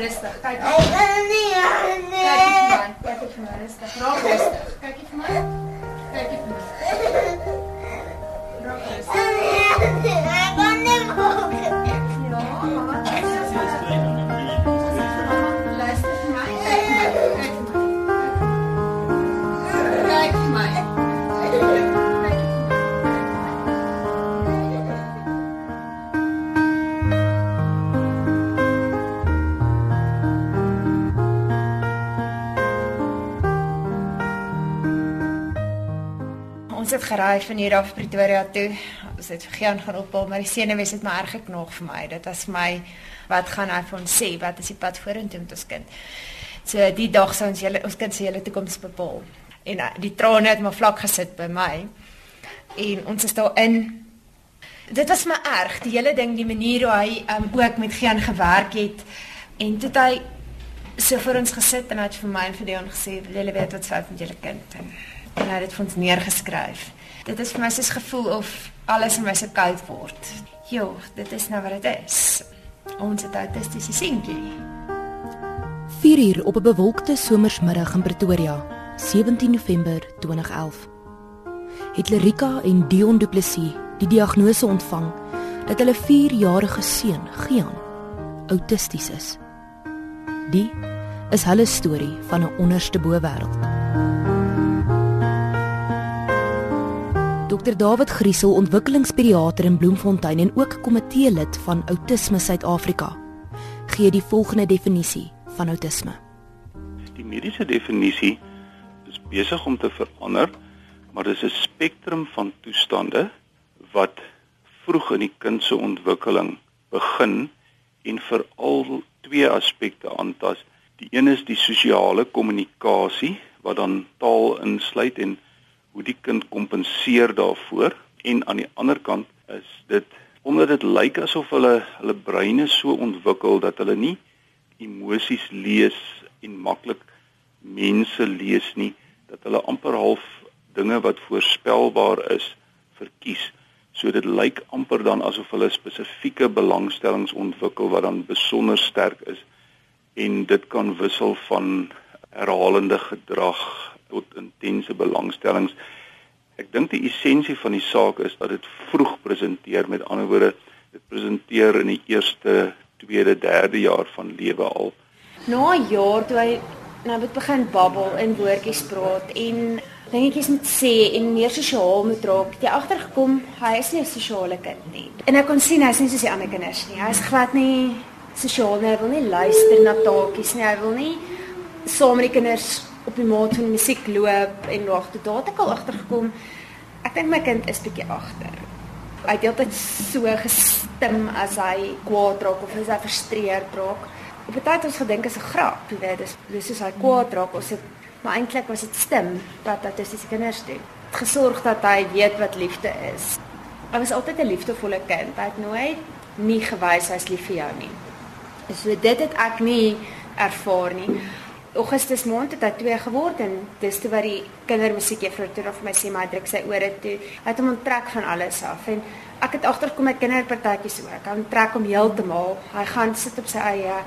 Rustig. Kyk. Kyk vir my. Kyk vir my rustig. Raak rustig. Kyk vir my. Kyk vir my. Raak rustig. Ja, mamma. Ons het geraai van hier af Pretoria toe. Ons het Gian gaan ophal, maar die senuwees het my erg geknog vir my. Dit was my wat gaan hy vir ons sê? Wat is die pad vorentoe met ons kind? So die dag sou ons julle ons kind se hele toekoms bepaal. En uh, die trane het maar vlak gesit by my. En ons is daar in Dit was my erg, die hele ding, die manier hoe hy um, ook met Gian gewerk het. En toe hy so vir ons gesit en het vir my en vir Dion gesê, "Wil julle weet wat fout met julle kind?" En, en hy het dit vir ons neergeskryf. Dit is vir my soos gevoel of alles in my se koud word. Jo, dit is nou wat dit is. Ons het autistiese seentjie. 4 uur op 'n bewolkte somersmiddag in Pretoria, 17 November 2011. Het Lerika en Dion Du Plessis die diagnose ontvang dat hulle 4-jarige seun, Gian, autisties is. Die is hulle storie van 'n onderste bo wêreld. Dr David Griesel, ontwikkelingspediater in Bloemfontein en ook komiteelid van Autisme Suid-Afrika, gee die volgende definisie van autisme. Die mediese definisie is besig om te verander, maar dis 'n spektrum van toestande wat vroeg in die kind se ontwikkeling begin en veral twee aspekte aantas. Die een is die sosiale kommunikasie wat dan taal insluit en hoe die kind kompenseer daarvoor en aan die ander kant is dit omdat dit lyk asof hulle hulle breine so ontwikkel dat hulle nie emosies lees en maklik mense lees nie dat hulle amper half dinge wat voorspelbaar is verkies. So dit lyk amper dan asof hulle spesifieke belangstellings ontwikkel wat dan besonder sterk is en dit kan wissel van herhalende gedrag tot intense belangstellings. Ek dink die essensie van die saak is dat dit vroeg presenteer. Met ander woorde, dit presenteer in die eerste, tweede, derde jaar van lewe al. Na 'n jaar toe hy nou het begin babbel en woordjies praat en dingetjies moet sê en meer sosiaal moet raak, het jy agtergekom hy is nie 'n sosiale kind nie. En ek kon sien hy's nie soos die ander kinders nie. Hy's glad nie sosiaal nie. Hy wil nie luister na taaltjies nie. Hy wil nie saam met die kinders op die maat van musiek loop en wag tot daar het ek al agtergekom. Ek dink my kind is bietjie agter. Hy het altyd so gestim as hy kwaad raak of as hy frustreerd raak. Op 'n tyd het ons gedink is 'n grap, jy weet, dis dis soos hy kwaad raak of dit maar eintlik was dit stim wat dat dis die kinders doen. Het gesorg dat hy weet wat liefde is. Hy was altyd 'n liefdevolle kind. Hy het nooit nie gewys hy's lief vir jou nie. So dit het ek nie ervaar nie. Augustus maand het hy 2 geword en dis toe wat die kindermusiekjuffrou toe vir my sê my druk sy ore toe. Hy het hom onttrek van alles af en ek het agtergekom met kinderpartytjies ook. Hy onttrek hom heeltemal. Hy gaan sit op sy eie.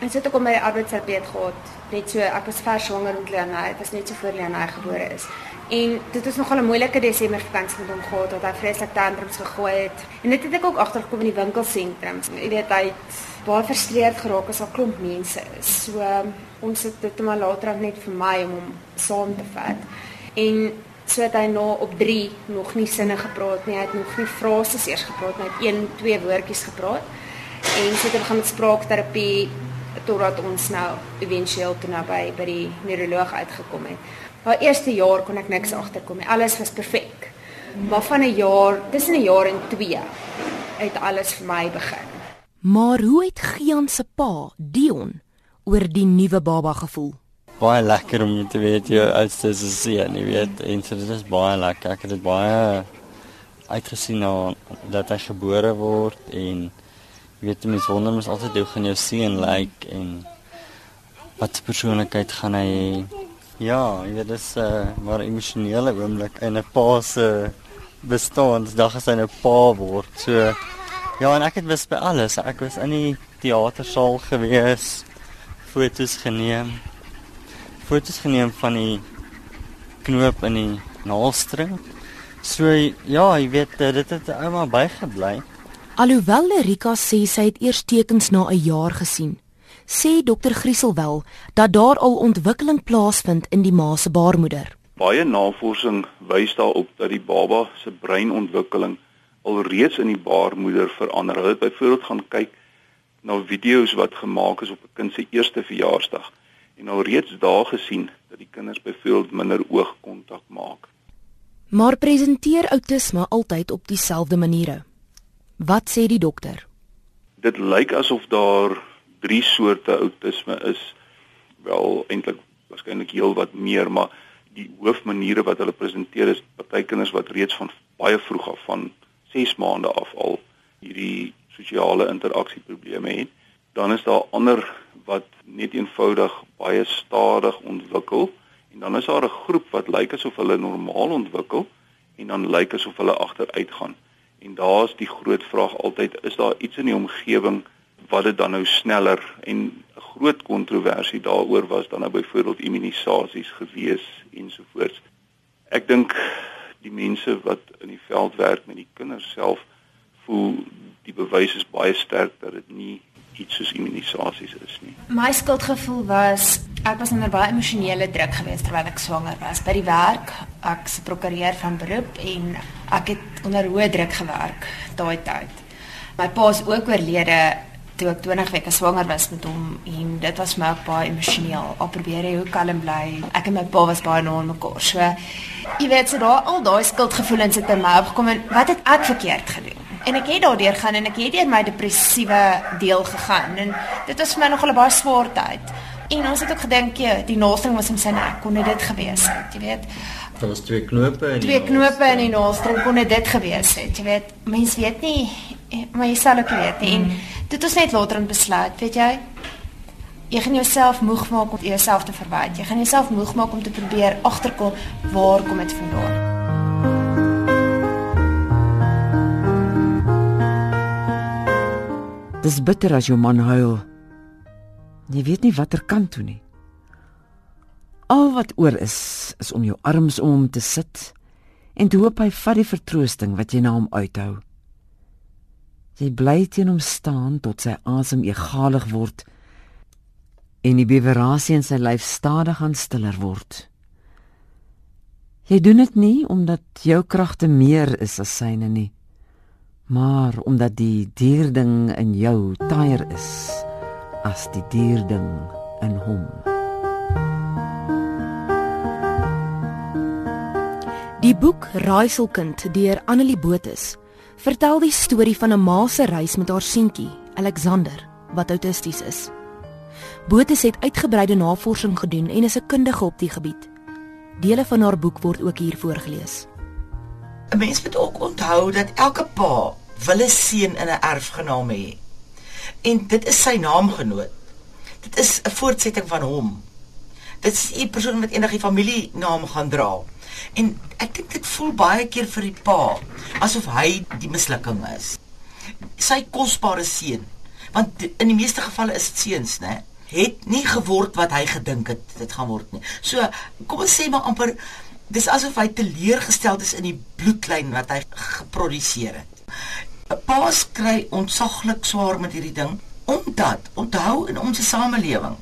En sit ook om by die arbeidsterapeut gehad. Net so ek was vers swanger met Leona. Dit was net so voor Leona gebore is. En dit was nogal 'n moeilike Desember vakansie met hom gehad wat hy vreeslik tantrums gegooi het. En dit het ek ook agtergekom in die winkelsentrum. Jy weet hy het baie frustreerd geraak as daar klomp mense is. So um, ons het dit maar later net vir my om hom saam te vat. En so het hy nou op 3 nog nie sinne gepraat nie. Hy het nog nie frases eers gepraat nie. Hy het een, twee woordjies gepraat. En so het hy begin met spraakterapie totdat ons nou éventueel toe nou by by die neuroloog uitgekom het. Maar eerste jaar kon ek niks agterkom nie. Alles was perfek. Maar van 'n jaar, tussen 'n jaar en 2 het alles vir my begin. Maar hoe het Gian se pa, Dion, oor die nuwe baba gevoel? baie lekker om te weet jy oudste is 'n seun, jy weet, en so dit is baie lekker. Ek het dit baie uitgesien na dat hy gebore word en jy weet mense wonder mos altyd hoe gaan jou seun lyk like, en wat persoonlikheid gaan hy hê. Ja, jy weet dis 'n uh, maar emosionele oomblik in 'n pa se bestaandag as hy 'n pa word. So ja, en ek het was by alles. Ek was in die teatersaal gewees. foto's geneem. Foto's geneem van die knoop in die naalstring. So ja, jy weet dit het ouma bygebly. Alhoewel Rika sê sy het eers tekens na 'n jaar gesien, sê dokter Grieselwel dat daar al ontwikkeling plaasvind in die ma se baarmoeder. Baie navorsing wys daarop dat die baba se breinontwikkeling alreeds in die baarmoeder verander. Hulle het byvoorbeeld gaan kyk na video's wat gemaak is op 'n kind se eerste verjaarsdag en alreeds daar gesien dat die kinders byvoorbeeld minder oogkontak maak. Maar presenteer outisme altyd op dieselfde maniere. Wat sê die dokter? Dit lyk asof daar drie soorte outisme is. Wel eintlik waarskynlik heel wat meer, maar die hoofmaniere wat hulle presenteer is party kinders wat reeds van baie vroeg af van 6 maande af al hierdie sosiale interaksieprobleme het. Dan is daar ander wat net eenvoudig baie stadig ontwikkel en dan is daar 'n groep wat lyk asof hulle normaal ontwikkel en dan lyk asof hulle agteruit gaan. En daar's die groot vraag altyd, is daar iets in die omgewing wat dit dan nou sneller en groot kontroversie daaroor was dan nou byvoorbeeld immunisasies gewees ensovoorts. Ek dink die mense wat in die veld werk met die kinders self voel die bewys is baie sterk dat dit nie iets soos immunisasies is nie. My skuldgevoel was ek was onder baie emosionele druk geweest terwyl ek swanger was by die werk. Ek's 'n prokureur van beroep en ek het onder hoë druk gewerk daai tyd. My pa is ook oorlede toe ek 20 weke swanger was met hom en dit was my ook baie emosioneel. Al probeer hy hoe kalm bly. Ek en my pa was baie aan mekaar. So jy weet so daar al daai skuldgevoelens het in my opgekom en wat het ek verkeerd gedoen? En ek het daardeur gaan en ek het deur my depressiewe deel gegaan en dit was vir my nogal 'n baie swaar tyd. En ons het ook gedink jy, die naaldstring was in sy nek, kon dit gewees het, jy weet. Daar was twee knope in Twee knope in die naaldstring kon dit gewees het, jy weet. Mense weet nie, maar jy sal ook weet nie. En dit mm. ons net later in besluit, weet jy? Jy gaan jouself moeg maak om jouself te verwyd. Jy gaan jouself moeg maak om te probeer agterkom waar kom dit vandaan? Dis bitter as jou man huil. Jy weet nie watter kant toe nie. Al wat oor is, is om jou arms om hom te sit en te hoop hy vat die vertroosting wat jy na hom uithou. Jy bly teen hom staan tot sy asem egalig word en die bewerasie in sy lyf stadig aan stiller word. Jy doen dit nie omdat jou kragte meer is as syne nie maar omdat die dierding in jou taaier is as die dierding in hom. Die boek Raaiselkind deur Annelie Botus vertel die storie van 'n ma se reis met haar seentjie, Alexander, wat autisties is. Botus het uitgebreide navorsing gedoen en is 'n kundige op die gebied. Dele van haar boek word ook hier voorgeles. 'n Mens moet ook onthou dat elke pa wil 'n seun in 'n erfgenaam hê. En dit is sy naamgenoot. Dit is 'n voortsetting van hom. Dit is 'n persoon wat enige familienaam gaan dra. En ek dink dit voel baie keer vir die pa asof hy die mislukking is. Sy kosbare seun, want in die meeste gevalle is dit seuns, né? het nie geword wat hy gedink het dit gaan word nie. So, kom ons sê maar amper dis asof hy teleurgesteld is in die bloedlyn wat hy geproduseer het. 'n Paas kry ontsaglik swaar met hierdie ding omdat onthou in ons samelewing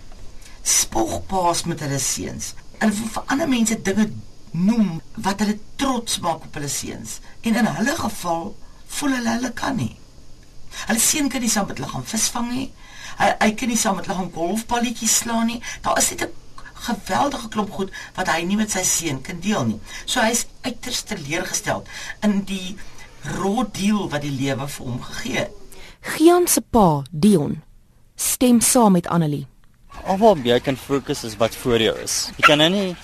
spog paas met hulle seuns. Wil vir ander mense dinge noem wat hulle trots maak op hulle seuns en in hulle geval voel hulle hulle kan nie. Hulle seun kan nie saam met hulle gaan visvang nie. Hy hy kan nie saam met hulle gaan golfballetjies slaan nie. Daar is net 'n geweldige klomp goed wat hy nie met sy seun kan deel nie. So hy's uiters teleurgesteld in die raw deal wat die lewe vir hom gegee het. Gian se pa, Dion, stem saam met Annelie. Alhoewel jy kan fokus is wat voor jou is. Jy kan nou nie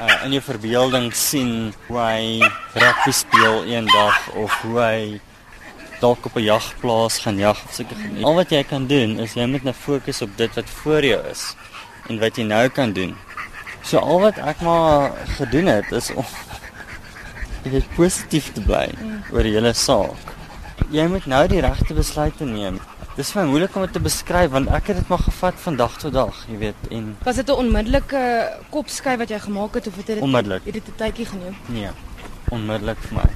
uh, in jou verbeelding sien hoe hy rugby speel eendag of hoe hy dalk op 'n jagplaas gaan jag of seker nie. Al wat jy kan doen is jy moet net fokus op dit wat voor jou is en wat jy nou kan doen. So al wat ek maar gedoen het is om jy moet positief te bly oor die hele saak. Jy moet nou die regte besluite neem. Dis vir my moeilik om dit te beskryf want ek het dit maar gevat van dag tot dag, jy weet, en Was dit 'n onmiddellike kopskuif wat jy gemaak het of het dit onmiddellik. het dit 'n tydjie geneem? Nee, onmiddellik vir my.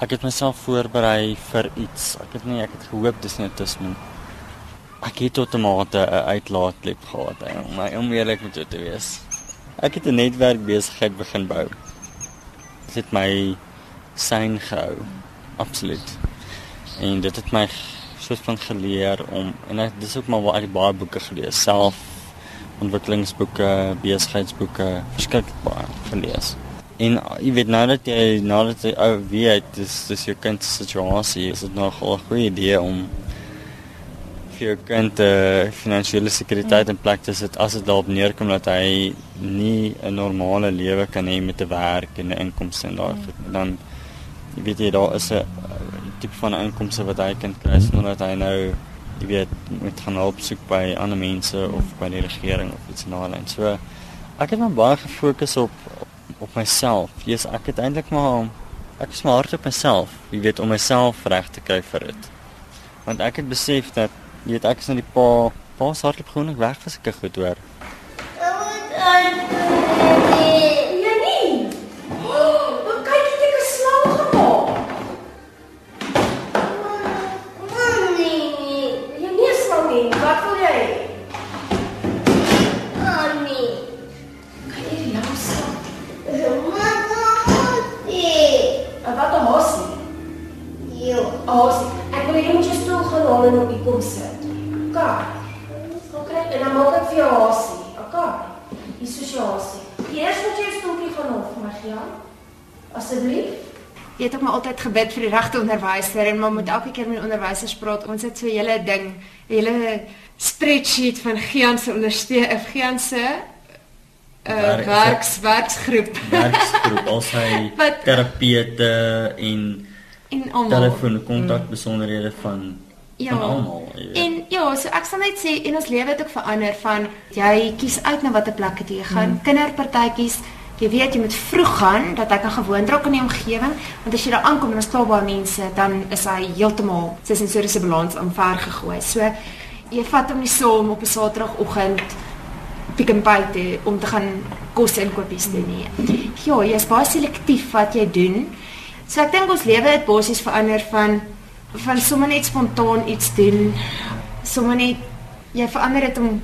Ek het myself voorberei vir iets. Ek het nie ek het gehoop dis net autisme. Ek het tot 'n mate 'n uitlaatklep gehad hè, om my om eerlik met jou te wees. Ek het 'n netwerk besigheid begin bou. Dit het my sein gehou. Absoluut. En dit het my soort van geleer om en ek dis ook maar waar ek baie boeke gelees, self ontwikkelingsboeke, besigheidsboeke, verskriklik baie gelees. En jy weet nou dat jy nou dat jy ou weet dis dis jou kind se situasie, is dit nog 'n goeie idee om vir jou kind uh, finansiële sekuriteit in plek te sit as dit daarop neerkom dat hy nie 'n normale lewe kan hê met 'n werk en 'n inkomste en daai mm. dan jy weet jy daar is 'n tipe van inkomste wat hy kan kry sonder dat hy nou jy weet moet gaan hulp soek by ander mense of by die regering of iets daai lyn. So ek het my baie gefokus op op myself. Jesus, ek het eintlik maar ek is maar hard op myself. Jy weet om myself reg te kry vir dit. Want ek het besef dat jy weet ek is nou die pa pa se hardloop gewoonlik weg as ek goed hoor. Jannie. Gebid vir die regte onderwyser en maar moet elke keer met onderwysers praat. Ons het so 'n hele ding, 'n hele spreadsheet van Gian se ondersteun, of Gian se uh, Werk- werks werksgroep. Werksgroep, al sy terapeute en en almal. telefoon kontak besonderhede van Ja. van almal. En ja, so ek sal net sê en ons lewe het ook verander van jy kies uit na watter plekke jy gaan. Mm. Kinderpartytjies, jy weet jy moet vroeg gaan dat hy kan gewoond raak aan die omgewing, want as jy daar aankom en ons klaar baie mense, dan is hy heeltemal sy sensoriese balans omver gegooi. So jy vat hom nie saam op 'n Saterdagoggend Pick n Pay toe om te gaan kos inkopies doen nie. Ja, jy's baie selektief wat jy doen. So ek dink ons lewe het basies verander van van sommer net spontaan iets doen. Sommer net jy verander dit om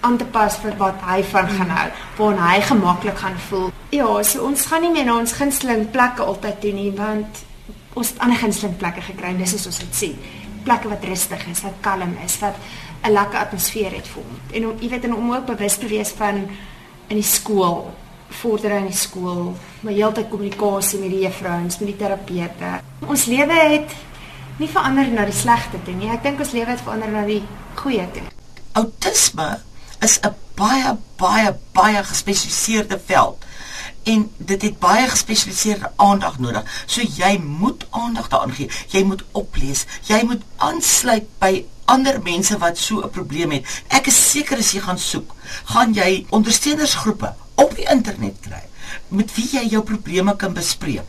aan te pas vir wat hy van gaan hou, waar hy gemaklik gaan voel. Ja, so ons gaan nie meer na ons gunsteling plekke altyd toe nie, want ons het ander gunsteling plekke gekry en dis is ons dit sien. Plekke wat rustig is, wat kalm is, wat 'n lekker atmosfeer het vir hom. En om jy weet en om ook bewus te wees van in die skool, vordering in die skool, my heeltyd kommunikasie met die juffrouens, met die terapeute. Ons lewe het nie verander na die slegte toe nie. Ek dink ons lewe het verander na die goeie toe. Autisme is 'n baie baie baie gespesialiseerde veld en dit het baie gespesialiseerde aandag nodig. So jy moet aandag daaraan gee. Jy moet oplees. Jy moet aansluit by ander mense wat so 'n probleem het. Ek is seker as jy gaan soek, gaan jy ondersteunersgroepe op die internet kry met wie jy jou probleme kan bespreek.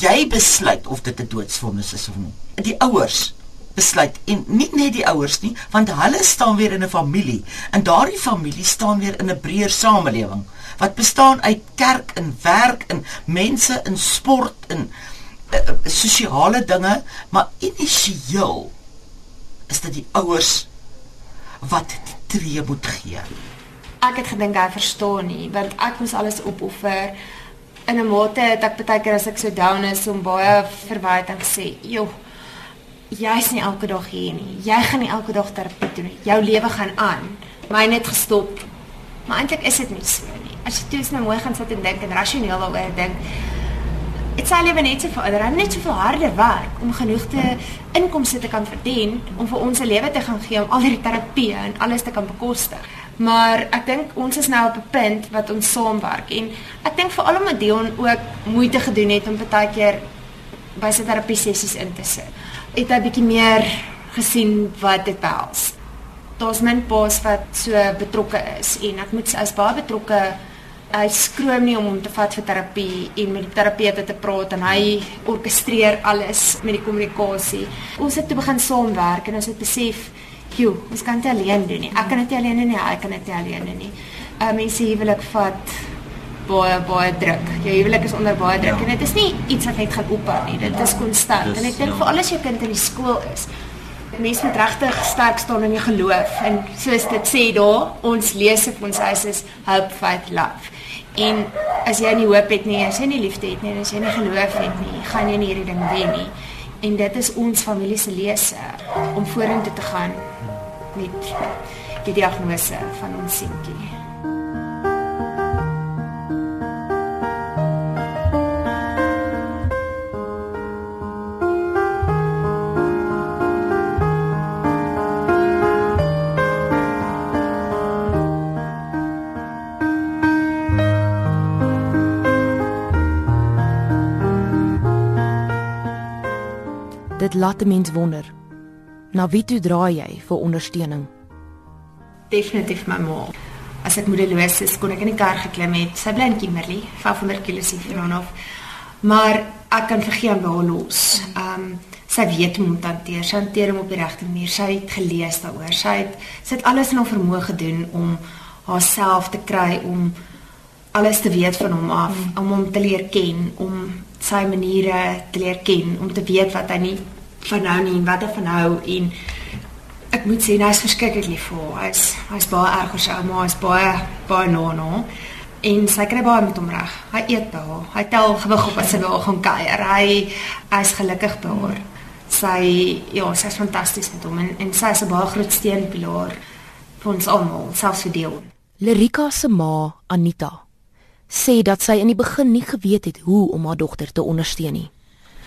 Jy besluit of dit 'n doodsvonnis is of nie. Die ouers besluit. En nie net die ouers nie want hulle staan weer in 'n familie. En daardie familie staan weer in 'n breër samelewing wat bestaan uit kerk en werk en mense in sport en uh, uh, sosiale dinge. Maar initieel is dit die ouers wat die tree moet gee. Ek het gedink hy verstaan nie, want ek moes alles opoffer. In 'n mate het ek baie keer as ek so down is om baie verwyd en gesê, "Joh, jy's nie elke dag hier nie. Jy gaan nie elke dag terapie doen nie. Jou lewe gaan aan." My net gestop. Maar eintlik is dit nie so nie. As jy toe eens nou mooi gaan sit en dink en rasioneel daaroor dink, dit sal lewe net so verander. Hy het net soveel harder werk om genoeg te inkomste te kan verdien om vir ons 'n lewe te gaan gee om al hierdie terapie en alles te kan bekostig. Maar ek dink ons is nou op 'n punt wat ons saamwerk en ek dink veral omdat Dion ook moeite gedoen het om baie keer by sy terapie sessies in te sit. Het hy bietjie meer gesien wat dit behels. Daar's min paas wat so betrokke is en ek moet as baie betrokke Hy skroom nie om hom te vat vir terapie en met die terapeute te praat en hy orkestreer alles met die kommunikasie. Ons het toe begin saamwerk en ons het besef, "Jo, ons kan dit alleen doen nie. Ek kan dit alleen doen nie, hy kan dit alleen doen nie." Uh mense huwelik vat baie baie druk. Jou huwelik is onder baie druk Ja. en dit is nie iets wat net gaan ophou nie. Dit is konstant. Dis- En ek dink ja. vir al as jou kind in die skool is, mense moet regtig sterk staan in die geloof en soos dit sê daar, ons lees op ons huis is hope, faith, love. En as jy nie hoop het nie, as jy nie liefde het nie, as jy nie geloof het nie, gaan jy nie hierdie ding wen nie. En dit is ons familie se lese om vorentoe te gaan met die diagnose van ons seentjie. Dit laat 'n mens wonder. Na wie toe draai jy vir ondersteuning? Definitief my ma. As ek moedeloos is, kon ek in die kar geklim het. Sy bly in Kimberley, 500 km hiervan af. Maar ek kan vir geen daar los. Ehm um, sy weet hoe om te hanteer. Sy hanteer hom op die regte manier. Sy het gelees daaroor. Sy het sy het alles in haar vermoë gedoen om haarself te kry om alles te weet van hom af, om hom te leer ken, om sy maniere te leer ken, om te weet wat hy nie van nou nie en wat hy van hou en ek moet sê hy's verskriklik lief vir haar. Hy's hy's baie erg oor sy ouma, hy's baie baie na na. En sy kry baie met hom reg. Hy eet by haar. Hy tel gewig op as hy by haar gaan kuier. Hy hy's gelukkig by haar. Sy ja, sy's fantasties met hom en, en sy is 'n baie groot steunpilaar vir ons almal, selfs vir Dion. Lerika se ma, Anita, sê dat sy in die begin nie geweet het hoe om haar dogter te ondersteun nie.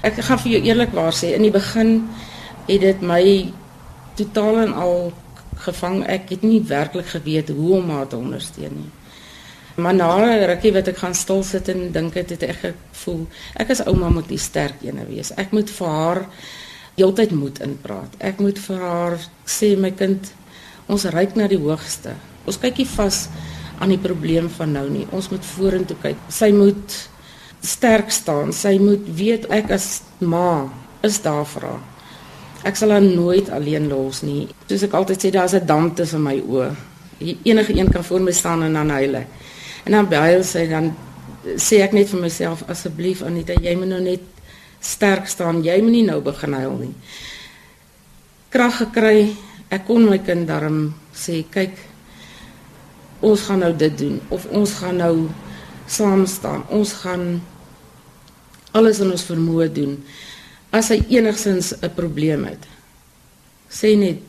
Ek gaan vir jou eerlikwaar sê, in die begin het dit my totaal en al gevang. Ek het nie werklik geweet hoe om haar te ondersteun nie. Maar na 'n rukkie wat ek gaan stil sit en dink het, het ek gevoel ek as ouma moet die sterk ene wees. Ek moet vir haar heeltyd moed inpraat. Ek moet vir haar sê my kind, ons reik na die hoogste. Ons kyk nie vas aan die probleem van nou nie. Ons moet vorentoe kyk. Sy moet sterk staan. Sy moet weet ek as ma is daar vir haar. Ek sal haar nooit alleen los nie. Soos ek altyd sê, daar's 'n dam tussen my oë. Enige een kan voor my staan en dan huil. En dan huil sy dan sê ek net vir myself asseblief Anita, jy moet nou net sterk staan. Jy moenie nou begin huil nie. Krag gekry. Ek kon my kind darm sê, kyk, ons gaan nou dit doen of ons gaan nou saam staan. Ons gaan alles in ons vermoë doen. As hy enigsins 'n probleem het, sê net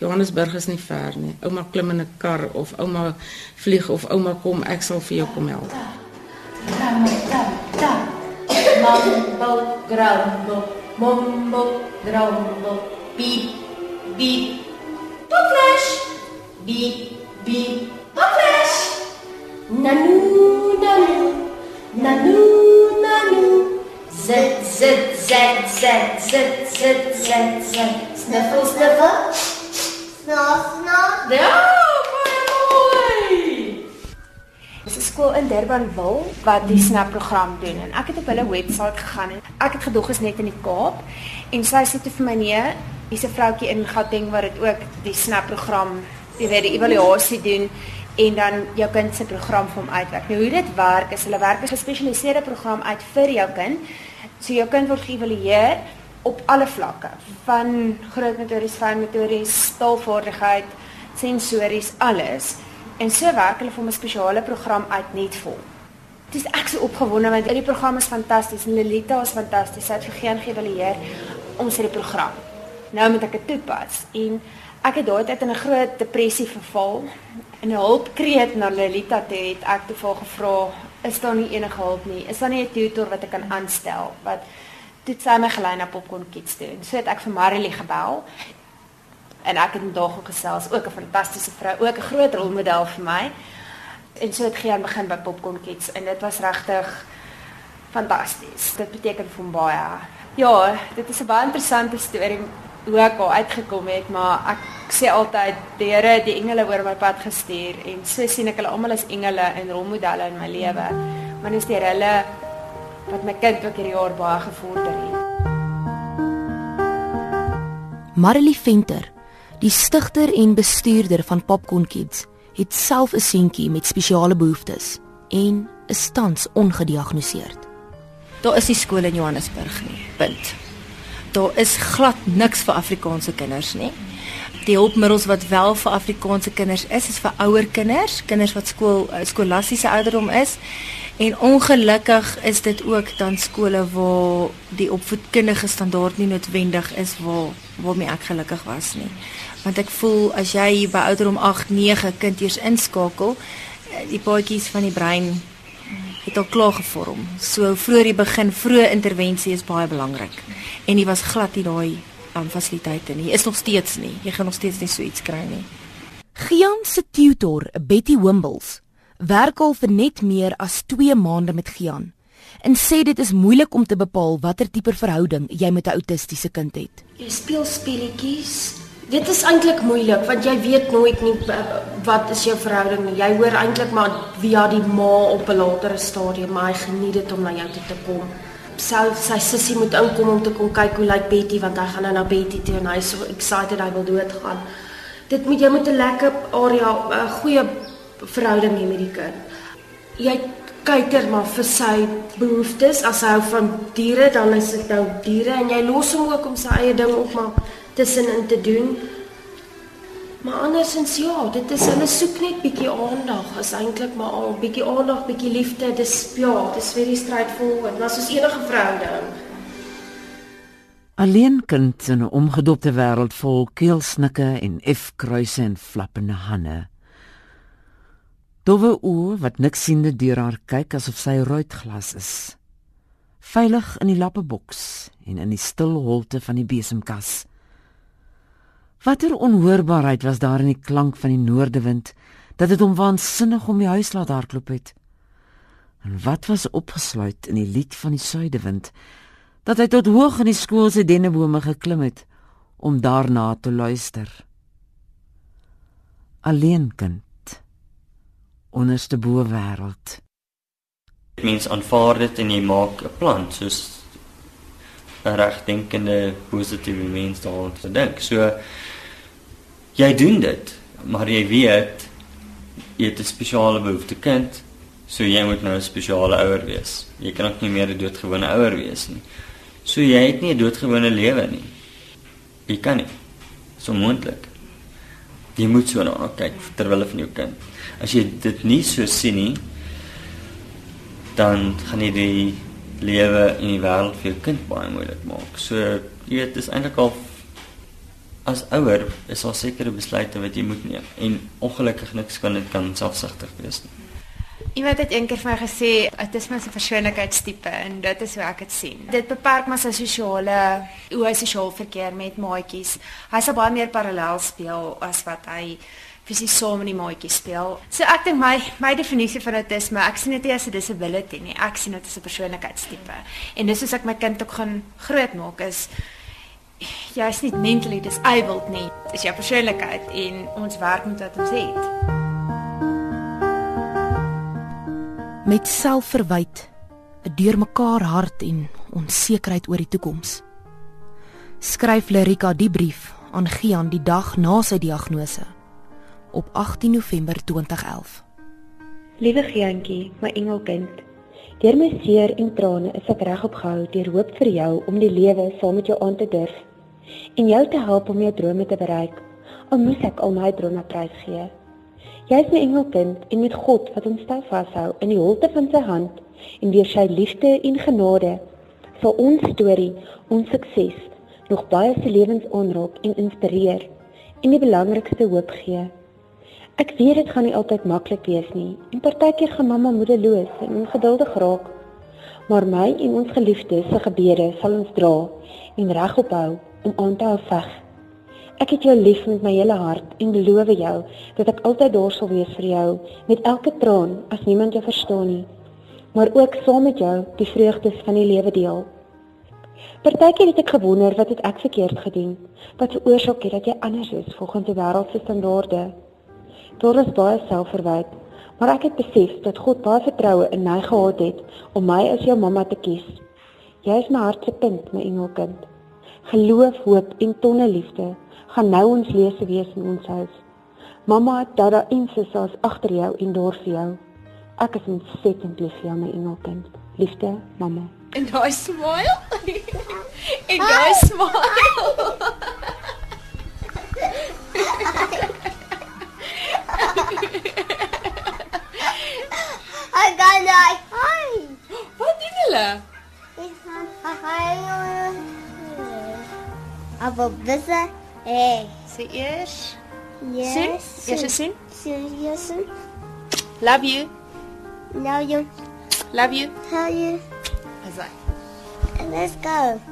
Johannesburg is nie ver nie. Ouma klim in 'n kar of ouma vlieg of ouma kom, ek sal vir jou kom help. Mambo, grumble, mumbo, grumble, beep, beep. Pop flash! Beep, beep, pop flash! Nanu, nanu, nanu, nanu. Zit, zit, zit, zit, zit, zit, zit, zit. Sniffle, sniffle. Snaf, snaf. Ja, baie mooi! Dis 'n skool in Durbanville wat die SNAP program doen en ek het op hulle webwerf gegaan en ek het gedog is net in die Kaap en sy sê toe vir my nee, hier's 'n vroutjie in Gauteng wat dit ook die SNAP program, jy weet die evaluasie doen en dan jou kind se program vir hom uitwerk. Nou hoe dit werk is hulle werk 'n gespesialiseerde program uit vir jou kind. So jou kind word geëvalueer op alle vlakke, van grootmotories, fynmotories, taalvaardigheid, sensories, alles. En so werk hulle vir 'n spesiale program uit net vir hom. Dis ek so opgewonde want die program is fantasties en Lelita is fantasties. Sy het vir geen geëvalueer ons het die program. Nou moet ek dit toepas en ek het daai tyd in 'n groot depressie verval. En 'n hulpkreet na Lelita toe het ek vir haar gevra, is daar nie enige hulp nie? Is daar nie 'n tutor wat ek kan aanstel wat toe sy my gelei na Popcorn Kids toe. En so het ek vir Marilee gebel en ek het met haar gesels, ook 'n fantastiese vrou, ook 'n groot rolmodel vir my. En so het Gian begin by Popcorn Kids en dit was regtig fantasties. Dit beteken vir hom baie. Ja, dit is 'n baie interessante storie. Hoe ek al uitgekom het, maar ek sê altyd die Here het die engele oor my pad gestuur en so sien ek hulle almal as engele en rolmodelle in my lewe. Maar dis deur hulle wat my kind ook hierdie jaar baie gevorder het. Marilee Venter, die stigter en bestuurder van Popcorn Kids, het self 'n seentjie met spesiale behoeftes en is tans ongediagnoseerd. Daar is nie skole in Johannesburg nie. Punt. Daar is glad niks vir Afrikaanse kinders nie. Die hulpmiddels wat wel vir Afrikaanse kinders is, is vir ouer kinders, kinders wat skool eh, skolastiese ouderdom is. En ongelukkig is dit ook dan skole waar die opvoedkundige standaard nie noodwendig is waar waarmee ek gelukkig was nie. Want ek voel as jy by ouderdom 8, 9 kind eers inskakel, eh, die paadjies van die brein het al klaar gevorm. So vroeër die begin, vroeë intervensie is baie belangrik. En dit was glad nie daai um, fasiliteite nie. Is nog steeds nie. Jy gaan nog steeds nie so iets kry nie. Gian se tutor, Betty Wimbles, werk al vir net meer as 2 maande met Gian en sê dit is moeilik om te bepaal watter tipe verhouding jy met 'n autistiese kind het. Jy speel speletjies. Dit is eintlik moeilik want jy weet nooit nie wat is jou verhouding nie. Jy hoor eintlik maar via die ma op 'n latere stadium, maar hy geniet dit om na jou toe te kom. Self sy sussie moet inkom om te kom kyk hoe lyk Betty want hy gaan nou na Betty toe en hy is so excited hy wil doodgaan. Dit moet jy moet 'n lekker area 'n goeie verhouding hê met die kind. Jy kyker maar vir sy behoeftes. As hy hou van diere, dan is dit nou diere en jy los hom ook om sy eie ding op maar tussenin te doen. Maar andersins ja, dit is hulle soek net bietjie aandag. Is eintlik maar al bietjie aandag, bietjie liefde. Dis ja, dis very straightforward, maar soos enige verhouding. Alleen kind in 'n omgedopte wêreld vol keelsnikke en F-kruise en flappende hande. Dowwe oë wat niks siende deur haar kyk asof sy roodglas is. Veilig in die lappeboks en in die stil holte van die besemkas. Watter onhoorbaarheid was daar in die klank van die noordewind dat dit hom waansinnig om die huis laat hardloop het. En wat was opgesluit in die lied van die suidewind dat hy tot hoog in die skool se dennebome geklim het om daarna te luister. Alleen kind onderste bo wêreld. Mens aanvaar dit en jy maak 'n plan soos 'n regdenkende positiewe mens daaroor te dink. So jy doen dit, maar jy weet jy het 'n spesiale behoefte kind, so jy moet nou 'n spesiale ouer wees. Jy kan ook nie meer 'n doodgewone ouer wees nie. So jy het nie 'n doodgewone lewe nie. Jy kan nie. So moontlik. Jy moet so na kyk terwyl van jou kind as jy dit nie so sien nie, dan gaan jy die lewe in die wêreld vir jou kind baie moeilik maak. So jy weet, dis eintlik al as ouer is daar sekere besluite wat jy moet neem en ongelukkig niks kan dit kan selfsugtig wees nie. Iemand het eendag vir my gesê, dit is se persoonlikheidstipe en dit is hoe ek dit sien. Dit beperk my sy sosiale hoe hy sosiaal verkeer met maatjies. Hy sal baie meer parallel speel as wat hy fisies saam in die maatjie speel. So ek dink my my definisie van autisme, ek sien dit nie as 'n disability nie. Ek sien dit as 'n persoonlikheidstipe. En dis soos ek my kind ook gaan grootmaak is jy is nie mentally disabled nie. Dis jou persoonlikheid en ons werk met wat ons het. Met selfverwyd, 'n deurmekaar hart en onsekerheid oor die toekoms. Skryf Lerika die brief aan Gian die dag na sy diagnose op 18 November 2011. Liewe Giantjie, my engelkind. Deur my seer en trane is ek regop gehou deur hoop vir jou om die lewe saam met jou aan te durf en jou te help om jou drome te bereik. Al moet ek al my drome prysgee. Jy is my engelkind en met God wat ons styf vashou in die holte van sy hand en deur sy liefde en genade sal ons storie, ons sukses nog baie se lewens aanraak en inspireer en die belangrikste hoop gee. Ek weet dit gaan nie altyd maklik wees nie. En partykeer gaan mamma moedeloos en ongeduldig raak. Maar my en ons geliefdes se gebede sal ons dra en regop hou om aan te hou veg. Ek het jou lief met my hele hart en beloof jou dat ek altyd daar sal wees vir jou met elke traan as niemand jou verstaan nie. Maar ook saam met jou die vreugdes van die lewe deel. Partykeer het ek gewonder wat het ek verkeerd gedoen? Wat veroorsaak het dat jy anders is volgens die wêreld se standaarde? Daar is baie selfverwyt, maar ek het besef dat God baie vertroue in my gehad het om my as jou mamma te kies. Jy is my hart se kind, my engelkind. Geloof, hoop en tonne liefde gaan nou ons lese wees in ons huis. Mamma, dada en sussie is agter jou en daar vir jou. Ek is ontsettend lief vir jou, my engelkind. Liefde, mamma. En daai smile. en daai smile. I Aber besser. Hey. Sê eers. Yes. Sien? Eers sien. Yes. Love you. Love you. Love you. Love you. Asai. Let's go.